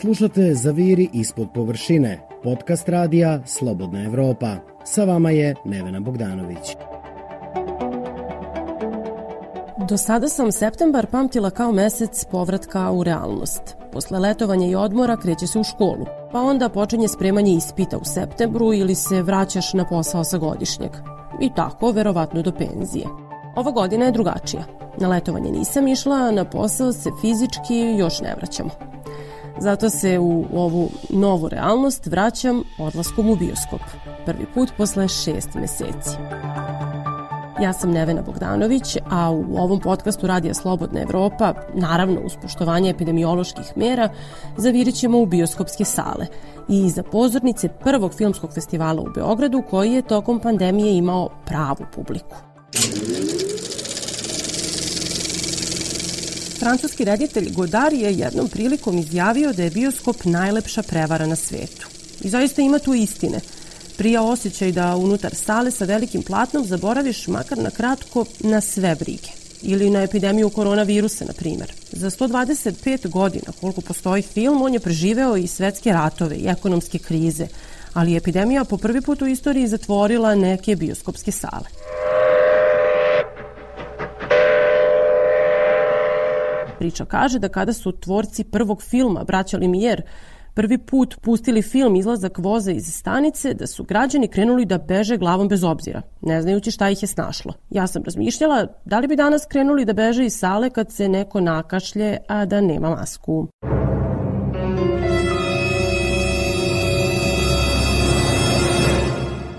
Slušate Zaviri ispod površine, podcast radija Slobodna Evropa. Sa vama je Nevena Bogdanović. Do sada sam septembar pamtila kao mesec povratka u realnost. Posle letovanja i odmora kreće se u školu, pa onda počinje spremanje ispita u septembru ili se vraćaš na posao sa godišnjeg. I tako, verovatno do penzije. Ova godina je drugačija. Na letovanje nisam išla, na posao se fizički još ne vraćamo. Zato se u ovu novu realnost vraćam odlaskom u bioskop. Prvi put posle šest meseci. Ja sam Nevena Bogdanović, a u ovom podcastu Radija Slobodna Evropa, naravno uz poštovanje epidemioloških mera, zavirit ćemo u bioskopske sale i za pozornice prvog filmskog festivala u Beogradu koji je tokom pandemije imao pravu publiku. Francuski reditelj Godard je jednom prilikom izjavio da je bioskop najlepša prevara na svetu. I zaista ima tu istine. Prija osjećaj da unutar sale sa velikim platnom zaboraviš makar na kratko na sve brige. Ili na epidemiju koronavirusa, na primer. Za 125 godina koliko postoji film, on je preživeo i svetske ratove i ekonomske krize, ali epidemija po prvi put u istoriji zatvorila neke bioskopske sale. Priča kaže da kada su tvorci prvog filma, braća Limijer, prvi put pustili film Izlazak voza iz stanice, da su građani krenuli da beže glavom bez obzira, ne znajući šta ih je snašlo. Ja sam razmišljala da li bi danas krenuli da beže iz sale kad se neko nakašlje, a da nema masku.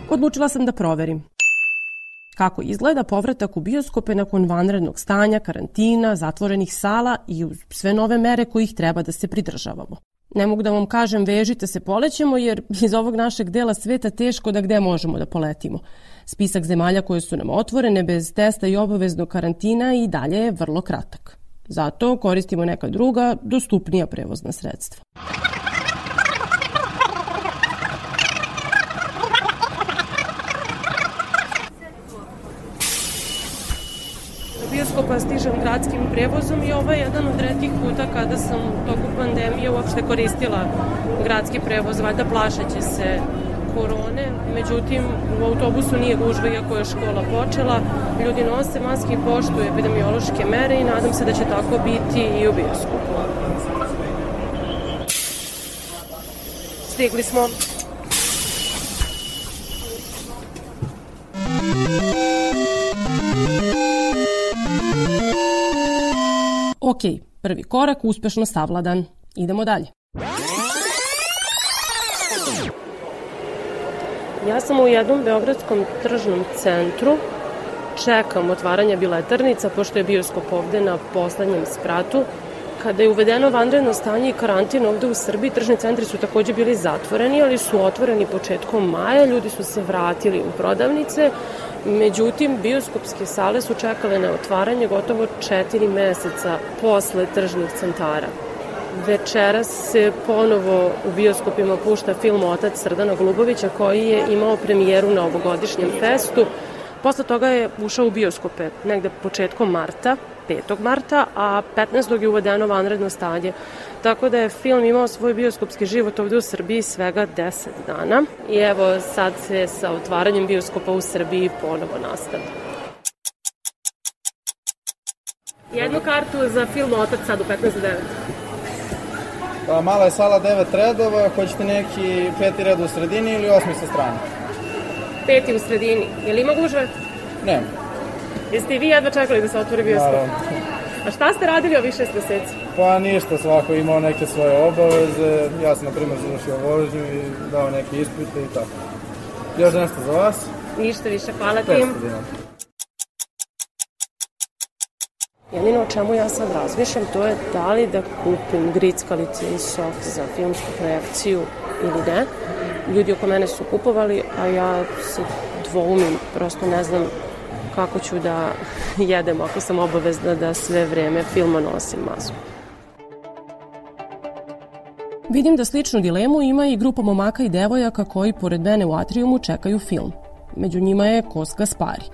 Odlučila sam da proverim. Kako izgleda povratak u bioskope nakon vanrednog stanja, karantina, zatvorenih sala i sve nove mere kojih treba da se pridržavamo. Ne mogu da vam kažem vežite se polećemo jer iz ovog našeg dela sveta teško da gde možemo da poletimo. Spisak zemalja koje su nam otvorene bez testa i obaveznog karantina i dalje je vrlo kratak. Zato koristimo neka druga, dostupnija prevozna sredstva. Bioskopa stižem gradskim prevozom i ovo je jedan od redkih puta kada sam toku pandemije uopšte koristila gradski prevoz, valjda plašeći se korone, međutim u autobusu nije gužva iako je škola počela, ljudi nose maske i poštuju epidemiološke mere i nadam se da će tako biti i u bioskopu. Stigli smo. Ok, prvi korak uspešno savladan. Idemo dalje. Ja sam u jednom beogradskom tržnom centru. Čekam otvaranje biletarnica, pošto je bioskop ovde na poslednjem spratu. Kada je uvedeno vanredno stanje i karantin ovde u Srbiji, tržni centri su takođe bili zatvoreni, ali su otvoreni početkom maja, ljudi su se vratili u prodavnice, Međutim, bioskopske sale su čekale na otvaranje gotovo četiri meseca posle tržnih centara. Večeras se ponovo u bioskopima pušta film Otac Srdana Glubovića koji je imao premijeru na ovogodišnjem festu. Posle toga je ušao u bioskope negde početkom marta, 5. marta, a 15. je uvedeno vanredno stanje. Tako da je film imao svoj bioskopski život ovde u Srbiji svega 10 dana i evo sad se sa otvaranjem bioskopa u Srbiji ponovo nastavlja. Jednu kartu za film Otac sad u 15 9. Pa mala je sala 9 redova, hoćete neki peti red u sredini ili osmi sa strane? Peti u sredini. Je li ima gužve? Nema. Jeste i vi jedva čekali da se otvori bioskop? Naravno. A šta ste radili ovih šest meseci? Pa ništa, svako imao neke svoje obaveze. Ja sam, na primjer, završio vožnju i dao neke ispite i tako. Još nešto za vas? Ništa više, hvala ti. 500 dinara. Jedino o čemu ja sad razmišljam to je da li da kupim grickalice i sok za filmsku projekciju ili ne. Ljudi oko mene su kupovali, a ja se dvoumim, prosto ne znam kako ću da jedem ako sam obavezna da sve vreme filma nosim masku. Vidim da sličnu dilemu ima i grupa momaka i devojaka koji pored mene u atrijumu čekaju film. Među njima je Kos Gaspari.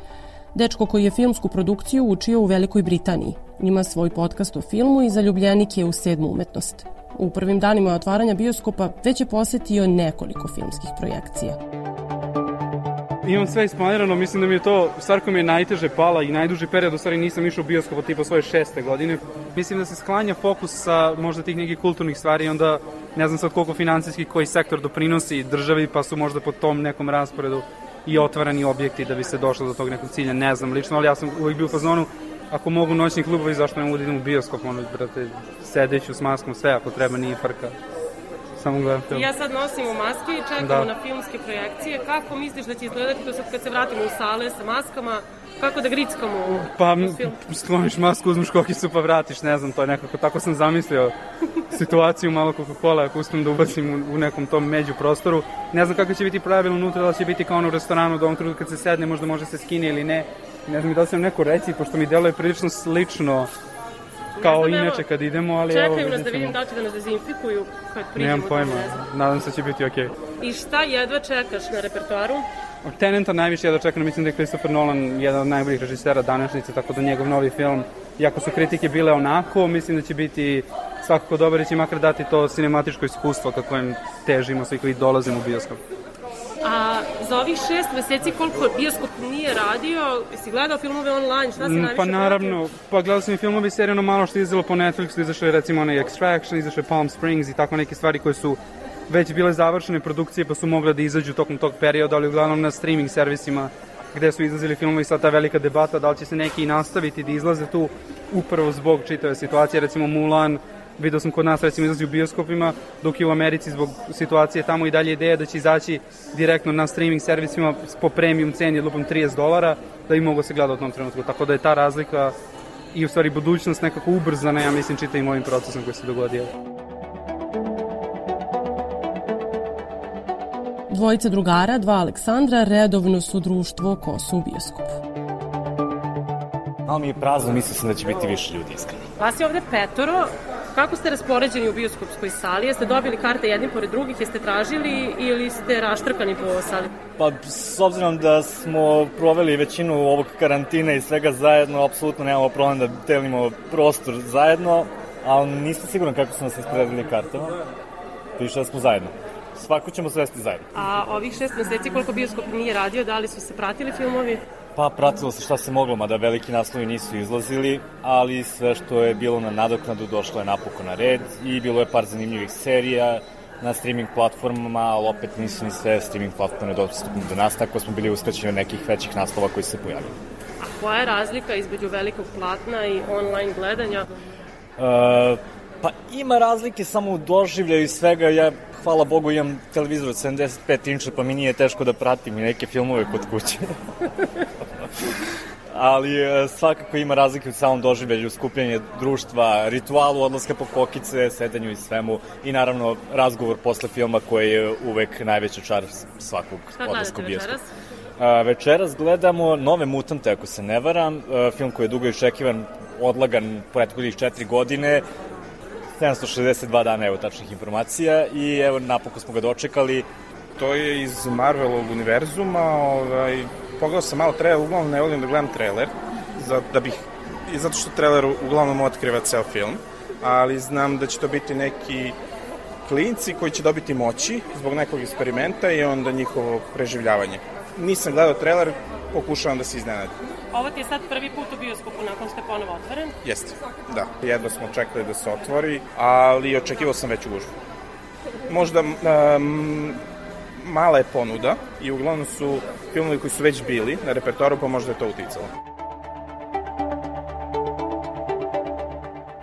Dečko koji je filmsku produkciju učio u Velikoj Britaniji. Ima svoj podcast o filmu i zaljubljenik je u sedmu umetnost. u prvim danima otvaranja bioskopa već je posetio nekoliko filmskih projekcija. Imam sve isplanirano, mislim da mi je to stvar koja mi je najteže pala i najduži period, u stvari nisam išao u bioskop od tipa svoje šeste godine. Mislim da se sklanja fokus sa možda tih nekih kulturnih stvari i onda ne znam sad koliko financijski koji sektor doprinosi državi, pa su možda po tom nekom rasporedu i otvarani objekti da bi se došlo do tog nekog cilja, ne znam lično, ali ja sam uvijek bio u fazonu ako mogu noćni klubovi, zašto ne mogu da idem u bioskop, ono, brate, sedeću s maskom, sve, ako treba, nije frka. Samo gledam film. Ja sad nosim u maske i čekamo da. na filmske projekcije. Kako misliš da će izgledati to sad kad se vratimo u sale sa maskama? Kako da grickamo u, pa? Pa, skloniš masku, uzmeš kokicu pa vratiš, ne znam, to je nekako, tako sam zamislio situaciju malo Coca-Cola, ako uspijem da ubacim u, u nekom tom među prostoru. Ne znam kako će biti pravilo unutra, da će biti kao ono u restoranu, da ovom trenutku kad se sedne možda može se skine ili ne. Ne znam da li sam neko reci, pošto mi deluje prilično slično kao znam, inače kad idemo, ali evo... Čekaju nas da vidim da li će da nas dezinfikuju kad priđemo. Nemam pojma, nadam se da će biti okej. Okay. I šta jedva čekaš na repertoaru? Tenenta najviše jedva čekam, mislim da je Christopher Nolan jedan od najboljih režisera današnjice, tako da njegov novi film, iako su kritike bile onako, mislim da će biti svakako dobar i će makar dati to cinematičko iskustvo kako im težimo svi koji dolazimo u bioskop. A za ovih šest meseci koliko bioskop nije radio, si gledao filmove online, šta si mm, najviše Pa naravno, pratio? pa gledao sam i filmove i serije, ono malo što je izdalo po Netflixu, izašao je recimo onaj Extraction, izašao je Palm Springs i tako neke stvari koje su već bile završene produkcije pa su mogle da izađu tokom tog perioda, ali uglavnom na streaming servisima gde su izlazili filmovi sad ta velika debata da li će se neki nastaviti da izlaze tu upravo zbog čitave situacije, recimo Mulan Video sam kod nas recimo izlazi u bioskopima, dok je u Americi zbog situacije tamo i dalje ideja da će izaći direktno na streaming servisima po premium ceni lupom 30 dolara, da bi mogo se gleda u tom trenutku. Tako da je ta razlika i u stvari budućnost nekako ubrzana, ja mislim, čitavim ovim procesom koji se dogodio. Dvojica drugara, dva Aleksandra, redovno su društvo ko su u bioskopu. Malo mi je prazno, mislio sam da će biti više ljudi, iskreno. Vas je ovde petoro, Kako ste raspoređeni u bioskopskoj sali? Jeste dobili karte jedni pored drugih, jeste tražili ili ste raštrkani po sali? Pa, s obzirom da smo proveli većinu ovog karantina i svega zajedno, apsolutno nemamo problem da delimo prostor zajedno, ali nisam siguran kako su nas ispredili kartama. Piše da smo zajedno. Svako ćemo svesti zajedno. A ovih šest meseci koliko bioskop nije radio, da li su se pratili filmovi? Pa pratilo se šta se moglo, mada veliki naslovi nisu izlazili, ali sve što je bilo na nadoknadu došlo je napokon na red i bilo je par zanimljivih serija na streaming platformama, ali opet nisu ni sve streaming platforme dostupne do nas, tako smo bili uskraćeni od nekih većih naslova koji se pojavili. A koja je razlika između velikog platna i online gledanja? Uh, pa ima razlike samo u doživljaju i svega, ja hvala Bogu imam televizor od 75 inča, pa mi nije teško da pratim i neke filmove kod kuće. ali e, svakako ima razlike u samom doživljalju, skupljanje društva, ritualu odlaska po kokice, sedanju i svemu i naravno razgovor posle filma koji je uvek najveća čar svakog odlaska u bioskop. Večeras? večeras gledamo Nove mutante, ako se ne varam, film koji je dugo iščekivan, odlagan prethodnih četiri godine, 762 dana, evo tačnih informacija i evo napokon smo ga dočekali. To je iz Marvelovog univerzuma, ovaj, pogledao sam malo trailer, uglavnom ne volim da gledam trailer, za, da bih, i zato što trailer uglavnom otkriva ceo film, ali znam da će to biti neki klinci koji će dobiti moći zbog nekog eksperimenta i onda njihovo preživljavanje. Nisam gledao trailer, pokušavam da se iznenadim. Ovo ti je sad prvi put u bioskopu nakon što je ponovo otvoren? Jeste, da. Jedva smo čekali da se otvori, ali očekivao sam veću gužbu. Možda um, mala je ponuda i uglavnom su filmovi koji su već bili na repertoaru, pa možda je to uticalo.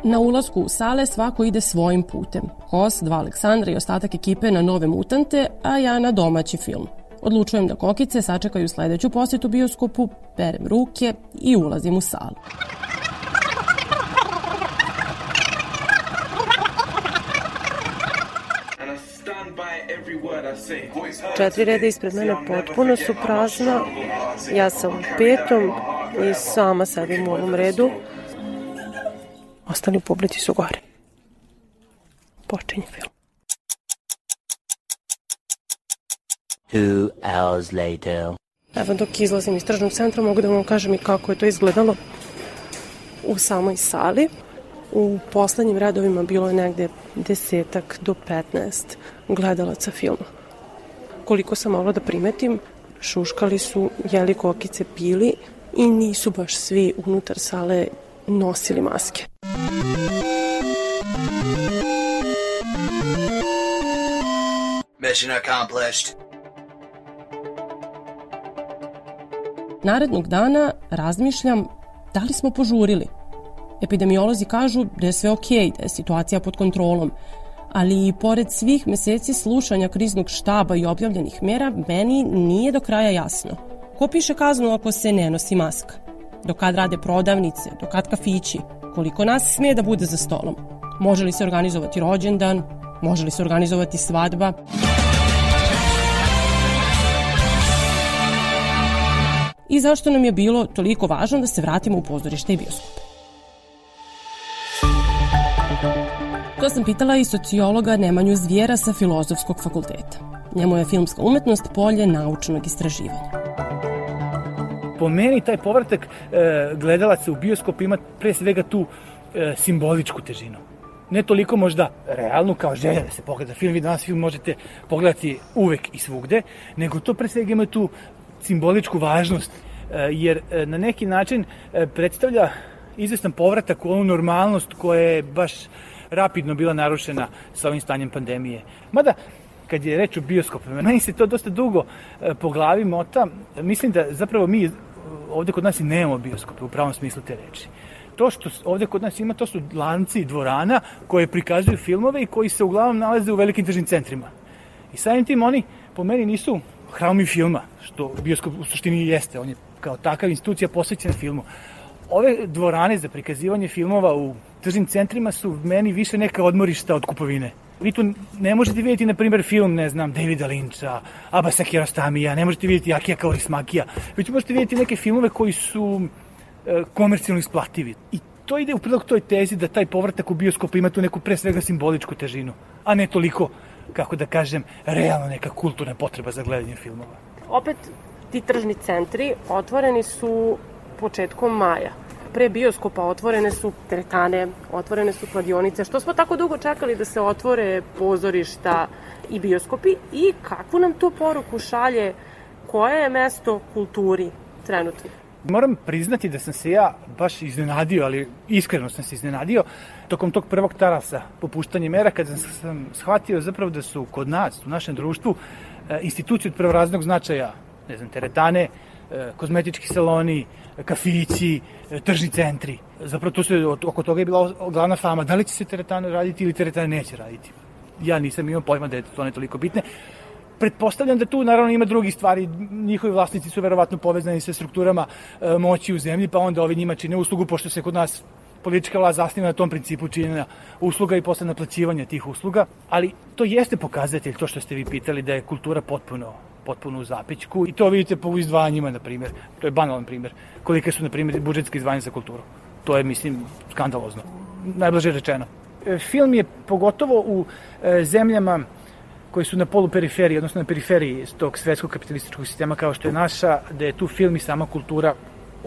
Na ulasku u sale svako ide svojim putem. Kos, dva Aleksandra i ostatak ekipe na nove mutante, a ja na domaći film. Odlučujem da kokice sačekaju sledeću posetu bioskopu, perem ruke i ulazim u salu. Četiri reda ispred mene potpuno su prazna. Ja sam u petom i sama sedim u ovom redu. Ostali publici su gore. Počinje film. Two hours later. Evo dok izlazim iz tržnog centra mogu da vam kažem i kako je to izgledalo u samoj sali. U poslednjim redovima bilo je negde desetak do 15 gledalaca filma. Koliko sam mogla da primetim, šuškali su, jeli kokice, pili i nisu baš svi unutar sale nosili maske. Mission accomplished. Narednog dana razmišljam da li smo požurili. Epidemiolozi kažu da je sve okay, da je situacija pod kontrolom, ali i pored svih meseci slušanja kriznog štaba i objavljenih mera, meni nije do kraja jasno. Ko piše kaznu ako se ne nosi maska? Do kad rade prodavnice, do kad kafići? Koliko nas smije da bude za stolom? Može li se organizovati rođendan? Može li se organizovati svadba? I zašto nam je bilo toliko važno da se vratimo u pozorište i bioskope? To sam pitala i sociologa Nemanju Zvijera sa Filozofskog fakulteta. Njemu je filmska umetnost polje naučnog istraživanja. Po meni taj povratak e, gledalaca u bioskop ima pre svega tu e, simboličku težinu. Ne toliko možda realnu kao želja da se pogleda film, vi danas film možete pogledati uvek i svugde, nego to pre svega ima tu simboličku važnost, e, jer e, na neki način e, predstavlja izvestan povratak u onu normalnost koja je baš rapidno bila narušena sa ovim stanjem pandemije. Mada, kad je reč o bioskopima, meni se to dosta dugo po glavi mota. Mislim da zapravo mi ovde kod nas i nemamo bioskope u pravom smislu te reči. To što ovde kod nas ima, to su lanci dvorana koje prikazuju filmove i koji se uglavnom nalaze u velikim tržnim centrima. I samim tim oni, po meni, nisu hramovi filma, što bioskop u suštini jeste. On je kao takav institucija posvećena filmu. Ove dvorane za prikazivanje filmova u tržnim centrima su meni više neka odmorišta od kupovine. Vi tu ne možete vidjeti, na primjer, film, ne znam, Davida Linča, Abasa Kiarostamija, ne možete vidjeti Akija Kaurismakija, tu možete vidjeti neke filmove koji su e, komercijalno isplativi. I to ide u prilog toj tezi da taj povratak u bioskop ima tu neku pre svega simboličku težinu, a ne toliko, kako da kažem, realno neka kulturna potreba za gledanje filmova. Opet, ti tržni centri otvoreni su početkom maja pre bioskopa otvorene su teretane, otvorene su kladionice. Što smo tako dugo čekali da se otvore pozorišta i bioskopi i kakvu nam to poruku šalje koje je mesto kulturi trenutno? Moram priznati da sam se ja baš iznenadio, ali iskreno sam se iznenadio tokom tog prvog tarasa popuštanja mera kada sam shvatio zapravo da su kod nas, u našem društvu, e, institucije od prvoraznog značaja, ne znam, teretane, e, kozmetički saloni, kafići, e, tržni centri. Zapravo to se, oko toga je bila glavna fama. Da li će se teretane raditi ili teretane neće raditi? Ja nisam imao pojma da je to ne toliko bitne. Pretpostavljam da tu naravno ima drugih stvari, njihovi vlasnici su verovatno povezani sa strukturama moći u zemlji, pa onda ovi njima čine uslugu, pošto se kod nas politička vlast zasniva na tom principu činjenja usluga i posle naplaćivanja tih usluga, ali to jeste pokazatelj, to što ste vi pitali, da je kultura potpuno potpuno u zapećku i to vidite po izdvajanjima, na primjer. To je banalan primjer. Kolike su, na primjer, budžetske izdvajanja za kulturu. To je, mislim, skandalozno. Najblaže rečeno. E, film je pogotovo u e, zemljama koji su na poluperiferiji, odnosno na periferiji tog svetskog kapitalističkog sistema kao što je naša, da je tu film i sama kultura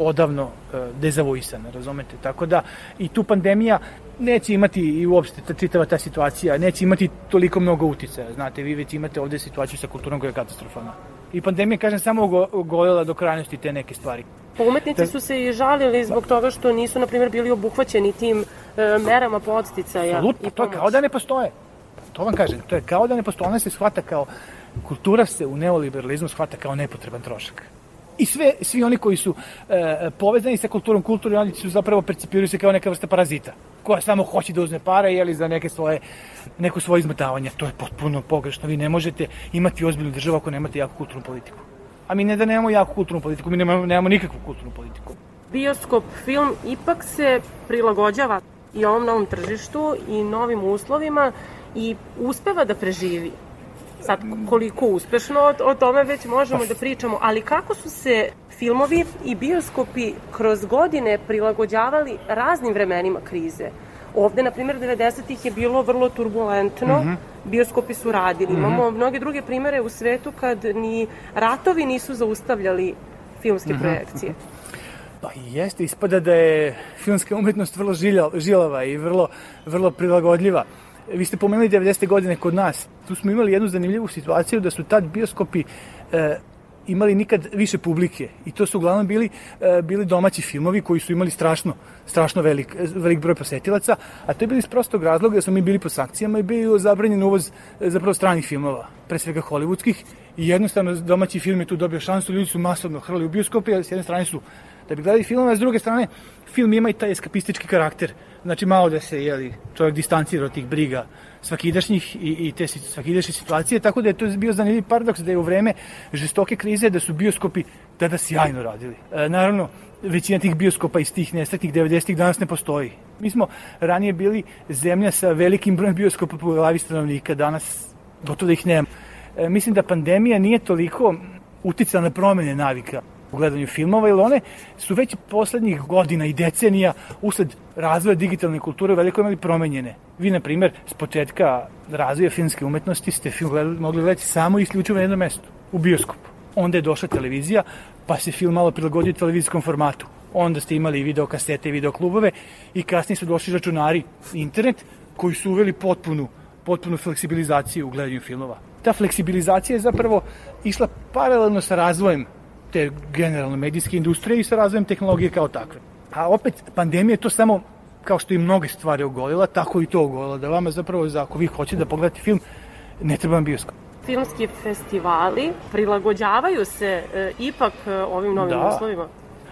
odavno e, dezavuisana, razumete? Tako da i tu pandemija neće imati i uopšte ta čitava ta situacija, neće imati toliko mnogo uticaja. Znate, vi već imate ovde situaciju sa kulturom koja je katastrofalna. I pandemija, kažem, samo golela do krajnosti te neke stvari. Pa umetnici su se i žalili zbog toga što nisu, na primjer, bili obuhvaćeni tim e, merama podsticaja. Absolutno, to je kao da ne postoje. To vam kažem, to je kao da ne postoje. Ona se shvata kao, kultura se u neoliberalizmu shvata kao nepotreban trošak i sve, svi oni koji su e, povezani sa kulturom, kulturni oni su zapravo percipiraju se kao neka vrsta parazita, koja samo hoće da uzme pare jeli, za neke svoje, neko svoje izmetavanje. To je potpuno pogrešno. Vi ne možete imati ozbiljnu državu ako nemate jaku kulturnu politiku. A mi ne da nemamo jaku kulturnu politiku, mi nemamo, nemamo nikakvu kulturnu politiku. Bioskop film ipak se prilagođava i ovom novom tržištu i novim uslovima i uspeva da preživi. Sad, koliko uspešno, o tome već možemo da pričamo, ali kako su se filmovi i bioskopi kroz godine prilagođavali raznim vremenima krize? Ovde, na primjer, 90-ih je bilo vrlo turbulentno, mm -hmm. bioskopi su radili. Mm -hmm. Imamo mnoge druge primere u svetu kad ni ratovi nisu zaustavljali filmske mm -hmm. projekcije. Pa jeste, ispada da je filmska umetnost vrlo žilava i vrlo, vrlo prilagodljiva. Vi ste pomenuli 90. godine kod nas. Tu smo imali jednu zanimljivu situaciju da su tad bioskopi e, imali nikad više publike i to su uglavnom bili e, bili domaći filmovi koji su imali strašno strašno velik velik broj posetilaca, a to je bili iz prostog razloga da smo mi bili pod sankcijama i bio zabranjen uvoz e, zapravo stranih filmova, pre svega hollywoodskih i jednostavno domaći film je tu dobio šansu, ljudi su masovno hrli u bioskope, a s jedne strane su da bi gledali filmove, a s druge strane film ima i taj eskapistički karakter. Znači malo da se jeli, čovjek distancira od tih briga svakidašnjih i, i te svakidašnje situacije, tako da je to bio zanimljiv paradoks da je u vreme žestoke krize da su bioskopi tada sjajno radili. E, naravno, većina tih bioskopa iz tih nesretnih 90-ih danas ne postoji. Mi smo ranije bili zemlja sa velikim brojem bioskopa po glavi stanovnika, danas gotovo da ih nema. E, mislim da pandemija nije toliko uticala na promene navika u gledanju filmova, jer one su već poslednjih godina i decenija usled razvoja digitalne kulture veliko imali promenjene. Vi, na primer, s početka razvoja filmske umetnosti ste film gledali, mogli gledati samo i isključivo na jednom mestu, u bioskopu. Onda je došla televizija, pa se film malo prilagodio televizijskom formatu. Onda ste imali video kasete i video klubove i kasnije su došli računari internet koji su uveli potpunu, potpunu fleksibilizaciju u gledanju filmova. Ta fleksibilizacija je zapravo išla paralelno sa razvojem te generalno medijske industrije i sa razvojem tehnologije kao takve. A opet, pandemija je to samo kao što i mnoge stvari ogolila, tako i to ogolila, da vama zapravo, za, ako vi hoćete da pogledate film, ne treba vam bioskop. Filmski festivali prilagođavaju se e, ipak e, ovim novim da. uslovima?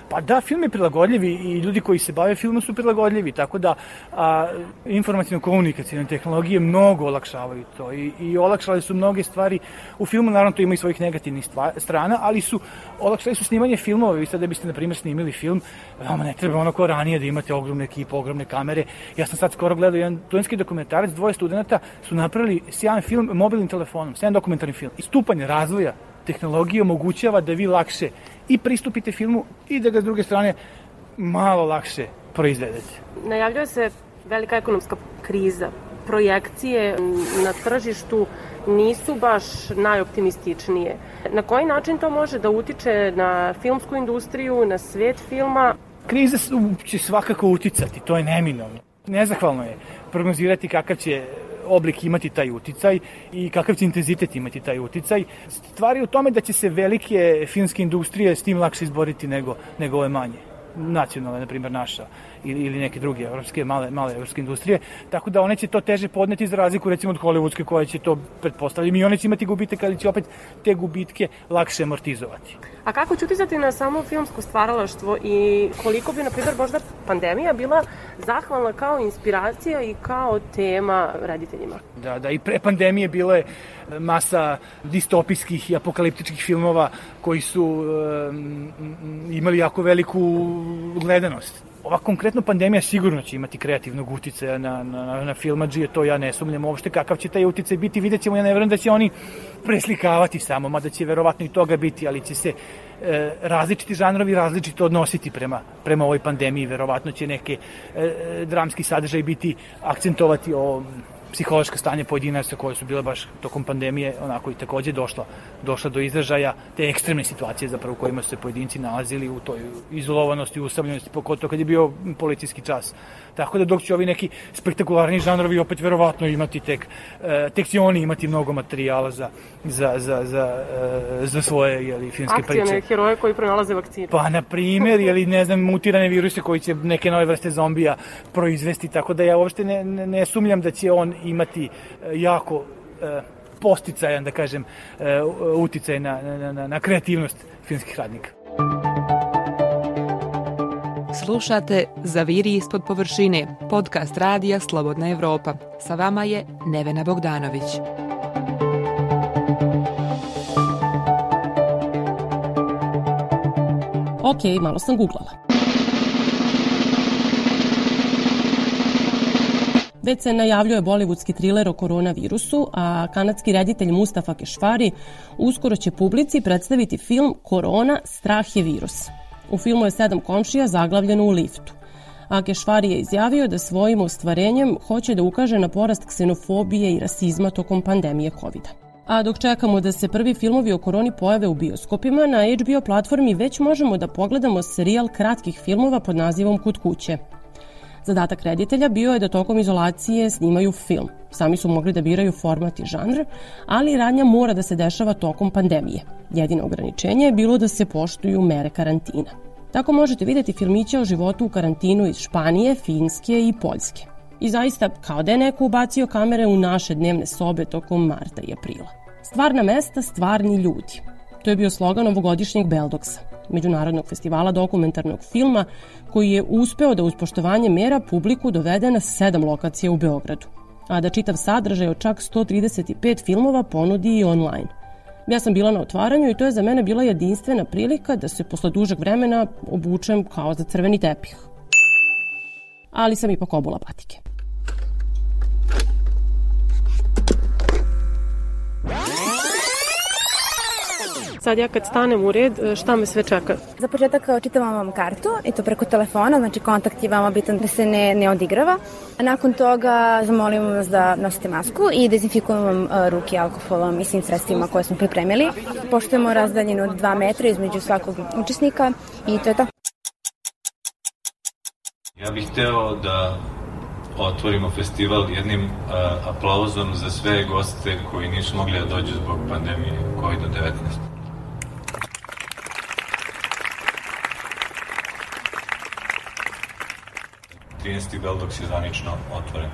Pa da, film je prilagodljiv i ljudi koji se bave filmom su prilagodljivi, tako da a, informacijno-komunikacijne tehnologije mnogo olakšavaju to i, i olakšali su mnoge stvari. U filmu naravno to ima i svojih negativnih stva, strana, ali su olakšali su snimanje filmova. Vi sad da biste, na primjer, snimili film, vama ne treba ono kao ranije da imate ogromne ekipe, ogromne kamere. Ja sam sad skoro gledao jedan studentski dokumentarac, dvoje studenta su napravili sjajan film mobilnim telefonom, sjajan dokumentarni film. I razvoja tehnologije omogućava da vi lakše i pristupite filmu i da ga s druge strane malo lakše proizvedete. Najavljuje se velika ekonomska kriza. Projekcije na tržištu nisu baš najoptimističnije. Na koji način to može da utiče na filmsku industriju, na svet filma? Kriza će svakako uticati, to je neminovno. Nezahvalno je prognozirati kakav će oblik imati taj uticaj i kakav će intenzitet imati taj uticaj. Stvari u tome da će se velike filmske industrije s tim lakše izboriti nego, nego ove manje nacionalne, na primjer naša ili, ili neke druge evropske, male, male evropske industrije, tako da one će to teže podneti za razliku recimo od hollywoodske koja će to pretpostavljati i one će imati gubitke, ali će opet te gubitke lakše amortizovati. A kako će uticati na samo filmsko stvaralaštvo i koliko bi, na primjer, možda pandemija bila zahvalna kao inspiracija i kao tema rediteljima? Da, da, i pre pandemije bilo je masa distopijskih i apokaliptičkih filmova koji su imali jako veliku gledanost. Ova konkretno pandemija sigurno će imati kreativnog uticaja na, na, na filmađije, to ja ne sumnjam uopšte kakav će taj uticaj biti, vidjet ćemo, ja ne verujem da će oni preslikavati samo, mada će verovatno i toga biti, ali će se e, različiti žanrovi različito odnositi prema, prema ovoj pandemiji, verovatno će neke e, e dramski sadržaj biti akcentovati o psihološka stanje pojedinaca koje su bile baš tokom pandemije onako i takođe došla, došla do izražaja te ekstremne situacije zapravo u kojima su se pojedinci nalazili u toj izolovanosti, usamljenosti, pogotovo kad je bio policijski čas. Tako da dok će ovi neki spektakularni žanrovi opet verovatno imati tek, e, tek će oni imati mnogo materijala za, za, za, za, e, za svoje jeli, filmske priče. Akcijne heroje koji pronalaze vakcine. Pa, na primer, ili ne znam, mutirane viruse koji će neke nove vrste zombija proizvesti, tako da ja uopšte ne, ne, ne sumljam da će on imati e, jako e, posticajan, da kažem, e, uticaj na, na, na, na kreativnost filmskih radnika. Slušate Zaviri ispod površine, podcast radija Slobodna Evropa. Sa vama je Nevena Bogdanović. Ok, malo sam googlala. Već se najavljuje bollywoodski triler o koronavirusu, a kanadski reditelj Mustafa Kešvari uskoro će publici predstaviti film Korona, strah je virus. U filmu je sedam komšija zaglavljeno u liftu. A Kešvari je izjavio da svojim ostvarenjem hoće da ukaže na porast ksenofobije i rasizma tokom pandemije covid -a. A dok čekamo da se prvi filmovi o koroni pojave u bioskopima, na HBO platformi već možemo da pogledamo serijal kratkih filmova pod nazivom Kut kuće. Zadatak reditelja bio je da tokom izolacije snimaju film. Sami su mogli da biraju format i žanr, ali radnja mora da se dešava tokom pandemije. Jedino ograničenje je bilo da se poštuju mere karantina. Tako možete videti filmiće o životu u karantinu iz Španije, Finske i Poljske. I zaista, kao da je neko ubacio kamere u naše dnevne sobe tokom marta i aprila. Stvarna mesta, stvarni ljudi. To je bio slogan ovogodišnjeg Beldoksa, Međunarodnog festivala dokumentarnog filma, koji je uspeo da uz poštovanje mera publiku dovede na sedam lokacija u Beogradu, a da čitav sadržaj od čak 135 filmova ponudi i online. Ja sam bila na otvaranju i to je za mene bila jedinstvena prilika da se posle dužeg vremena obučem kao za crveni tepih. Ali sam ipak obula patike. Sad ja kad stanem u red, šta me sve čeka? Za početak čitamo vam kartu i to preko telefona, znači kontakt je vama bitan da se ne, ne odigrava. A nakon toga zamolimo vas da nosite masku i dezinfikujemo vam ruke alkoholom i svim sredstvima koje smo pripremili. Poštujemo razdaljenu od 2 metra između svakog učesnika i to je to. Ja bih hteo da otvorimo festival jednim uh, aplauzom za sve goste koji nisu mogli da dođu zbog pandemije COVID-19. 13. Beldoks je zanično otvoren.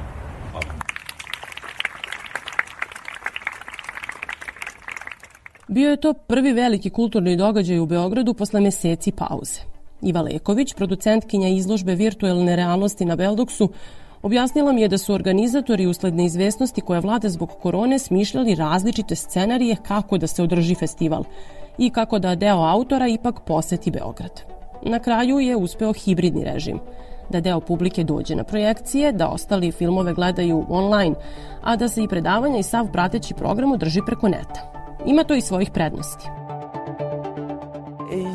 Bio je to prvi veliki kulturni događaj u Beogradu posle meseci pauze. Iva Leković, producentkinja izložbe virtuelne realnosti na Beldoksu, objasnila mi je da su organizatori usled neizvesnosti koja vlada zbog korone smišljali različite scenarije kako da se održi festival i kako da deo autora ipak poseti Beograd. Na kraju je uspeo hibridni režim – da deo publike dođe na projekcije, da ostali filmove gledaju online, a da se i predavanja i sav prateći program održi preko neta. Ima to i svojih prednosti.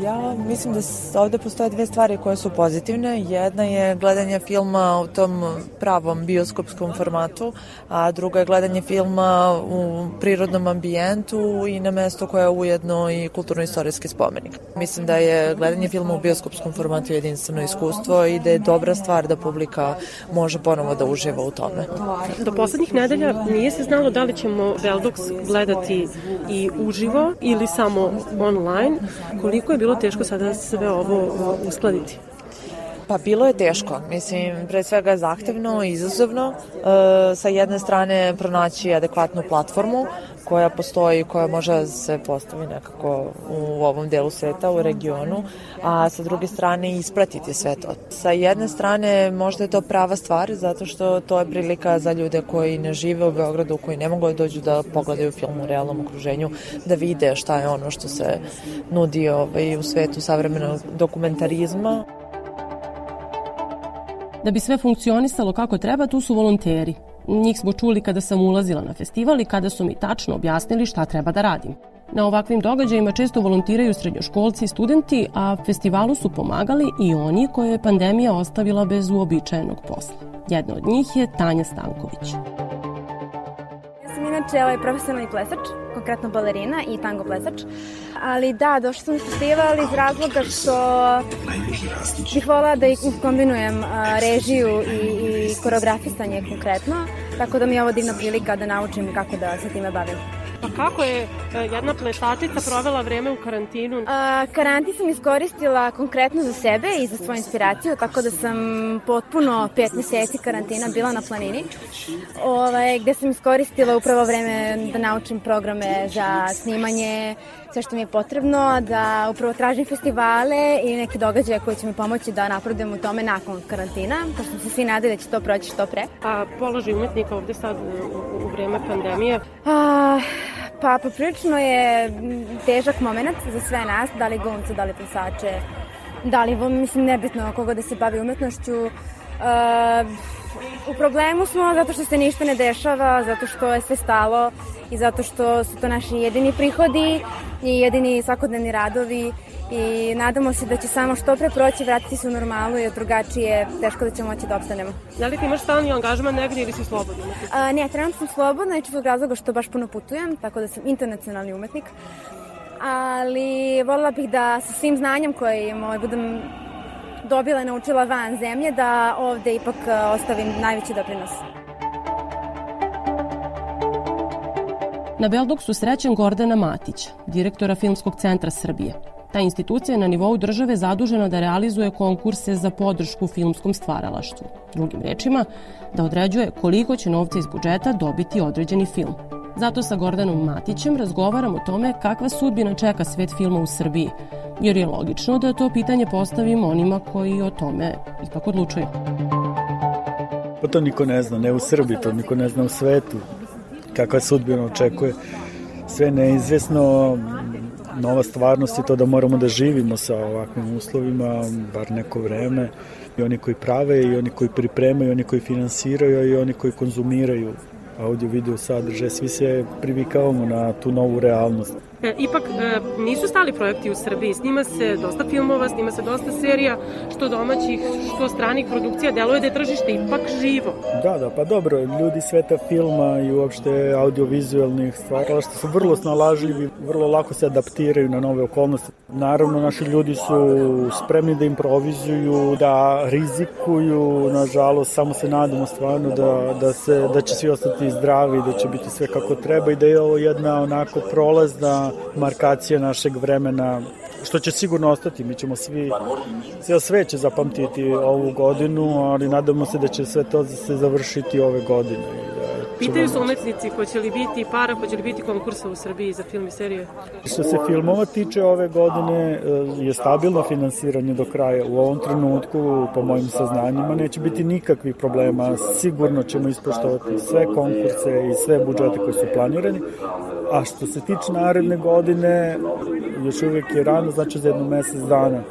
Ja mislim da ovde postoje dve stvari koje su pozitivne. Jedna je gledanje filma u tom pravom bioskopskom formatu, a druga je gledanje filma u prirodnom ambijentu i na mesto koje je ujedno i kulturno-istorijski spomenik. Mislim da je gledanje filma u bioskopskom formatu jedinstveno iskustvo i da je dobra stvar da publika može ponovo da uživa u tome. Do poslednjih nedelja nije se znalo da li ćemo Veldox gledati i uživo ili samo online. Koliko je bilo teško sada sve ovo uskladiti? Pa bilo je teško, mislim, pre svega zahtevno izazovno. E, sa jedne strane pronaći adekvatnu platformu koja postoji, koja može da se postavi nekako u ovom delu sveta, u regionu, a sa druge strane ispratiti sve to. Sa jedne strane možda je to prava stvar, zato što to je prilika za ljude koji ne žive u Beogradu, koji ne mogu da dođu da pogledaju film u realnom okruženju, da vide šta je ono što se nudi ovaj, u svetu savremenog dokumentarizma. Da bi sve funkcionisalo kako treba, tu su volonteri. Njih smo čuli kada sam ulazila na festival i kada su mi tačno objasnili šta treba da radim. Na ovakvim događajima često volontiraju srednjoškolci i studenti, a festivalu su pomagali i oni koje je pandemija ostavila bez uobičajenog posla. Jedna od njih je Tanja Stanković inače ovaj profesionalni plesač, konkretno balerina i tango plesač. Ali da, došla sam na festival iz razloga što bih volila da kombinujem režiju i, i koreografisanje konkretno, tako da mi je ovo divna prilika da naučim kako da se time bavim. Pa kako je e, jedna plesačica provela vreme u karantinu? A, karantin sam iskoristila konkretno za sebe i za svoju inspiraciju, tako da sam potpuno pet meseci karantina bila na planini, ovaj, gde sam iskoristila upravo vreme da naučim programe za snimanje, sve što mi je potrebno, da upravo tražim festivale i neke događaje koje će mi pomoći da napredujem u tome nakon karantina, pošto se svi nadaju da će to proći što pre. A položaj umetnika ovde sad u, u vreme pandemije? A, pa poprilično je težak moment za sve nas, da li glumce, da li plesače, da li, mislim, nebitno koga da se bavi umetnošću. Uh, u problemu smo zato što se ništa ne dešava, zato što je sve stalo i zato što su to naši jedini prihodi i jedini svakodnevni radovi i nadamo se da će samo što pre proći, vratiti se u normalu jer drugačije teško da ćemo moći da opstanemo. Da li ti imaš stalni angažman negdje ili si slobodna? A, ne, trenutno sam slobodna i zbog razloga što baš puno putujem, tako da sam internacionalni umetnik. Ali volila bih da sa svim znanjem koje im ovaj, budem dobila i naučila van zemlje, da ovde ipak ostavim najveći doprinos. Na Beldoksu srećen Gordana Matić, direktora Filmskog centra Srbije. Ta institucija je na nivou države zadužena da realizuje konkurse za podršku filmskom stvaralaštvu. Drugim rečima, da određuje koliko će novca iz budžeta dobiti određeni film. Zato sa Gordanom Matićem razgovaram o tome kakva sudbina čeka svet filma u Srbiji, jer je logično da to pitanje postavim onima koji o tome ipak odlučuju. Pa to niko ne zna, ne u Srbiji, to niko ne zna u svetu. Kakva sudbina očekuje. Sve neizvesno, nova stvarnost je to da moramo da živimo sa ovakvim uslovima, bar neko vreme. I oni koji prave, i oni koji pripremaju, i oni koji finansiraju, i oni koji konzumiraju audio video sadržaj, svi se privikavamo na tu novu realnost. E, ipak e, nisu stali projekti u Srbiji, snima se dosta filmova, snima se dosta serija, što domaćih, što stranih produkcija, deluje da je tržište ipak živo. Da, da, pa dobro, ljudi sveta filma i uopšte audiovizualnih stvarala što su vrlo snalažljivi, vrlo lako se adaptiraju na nove okolnosti. Naravno, naši ljudi su spremni da improvizuju, da rizikuju, nažalost, samo se nadamo stvarno da, da, se, da će svi ostati zdravi, da će biti sve kako treba i da je ovo jedna onako prolazna markacija našeg vremena, što će sigurno ostati. Mi ćemo svi, sve sve će zapamtiti ovu godinu, ali nadamo se da će sve to se završiti ove godine. Pitaju se umetnici hoće li biti para, hoće li biti konkursa u Srbiji za film i serije? Što se filmova tiče ove godine e, je stabilno finansiranje do kraja. U ovom trenutku, po mojim saznanjima, neće biti nikakvih problema. Sigurno ćemo ispoštovati sve konkurse i sve budžete koji su planirani. A što se tiče naredne godine, još uvijek je rano, znači za jedno mesec dana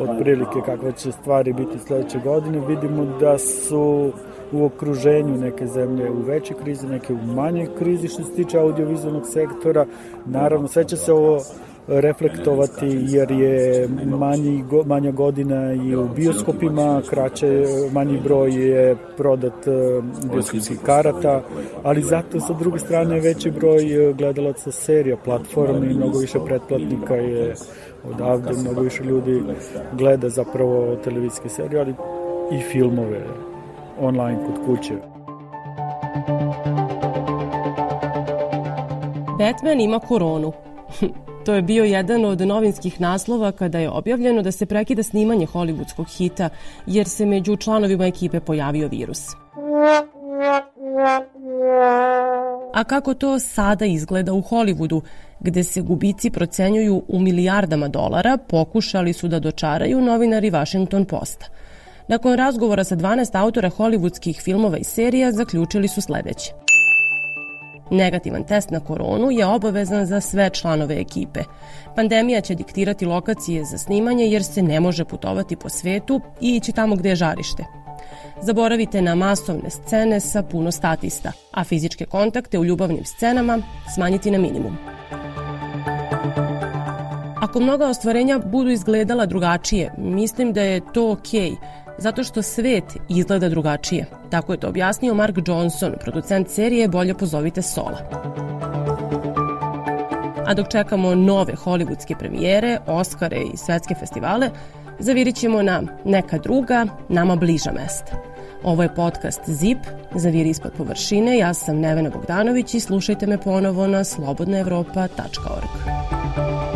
otprilike kakve će stvari biti sledeće godine. Vidimo da su u okruženju neke zemlje u većoj krizi, neke u manjoj krizi što se tiče audiovizualnog sektora. Naravno, sve će se ovo reflektovati jer je manji, manja godina i u bioskopima, kraće, manji broj je prodat e, bioskopskih karata, ali zato sa druge strane veći broj gledalaca serija, platformi, mnogo više pretplatnika je odavde, mnogo više ljudi gleda zapravo televizijske serije, ali i filmove online kod kuće. Batman ima koronu. To je bio jedan od novinskih naslova kada je objavljeno da se prekida snimanje hollywoodskog hita jer se među članovima ekipe pojavio virus. A kako to sada izgleda u Hollywoodu, gde se gubici procenjuju u milijardama dolara, pokušali su da dočaraju novinari Washington Posta. Nakon razgovora sa 12 autora hollywoodskih filmova i serija, zaključili su sledeće. Negativan test na koronu je obavezan za sve članove ekipe. Pandemija će diktirati lokacije za snimanje jer se ne može putovati po svetu i ići tamo gde je žarište. Zaboravite na masovne scene sa puno statista, a fizičke kontakte u ljubavnim scenama smanjiti na minimum. Ako mnoga ostvarenja budu izgledala drugačije, mislim da je to okej, okay, zato što svet izgleda drugačije. Tako je to objasnio Mark Johnson, producent serije Bolje pozovite Sola. A dok čekamo nove hollywoodske premijere, Oscare i svetske festivale, zavirit ćemo na neka druga, nama bliža mesta. Ovo je podcast ZIP, Zaviri ispod površine, ja sam Nevena Bogdanović i slušajte me ponovo na slobodnaevropa.org.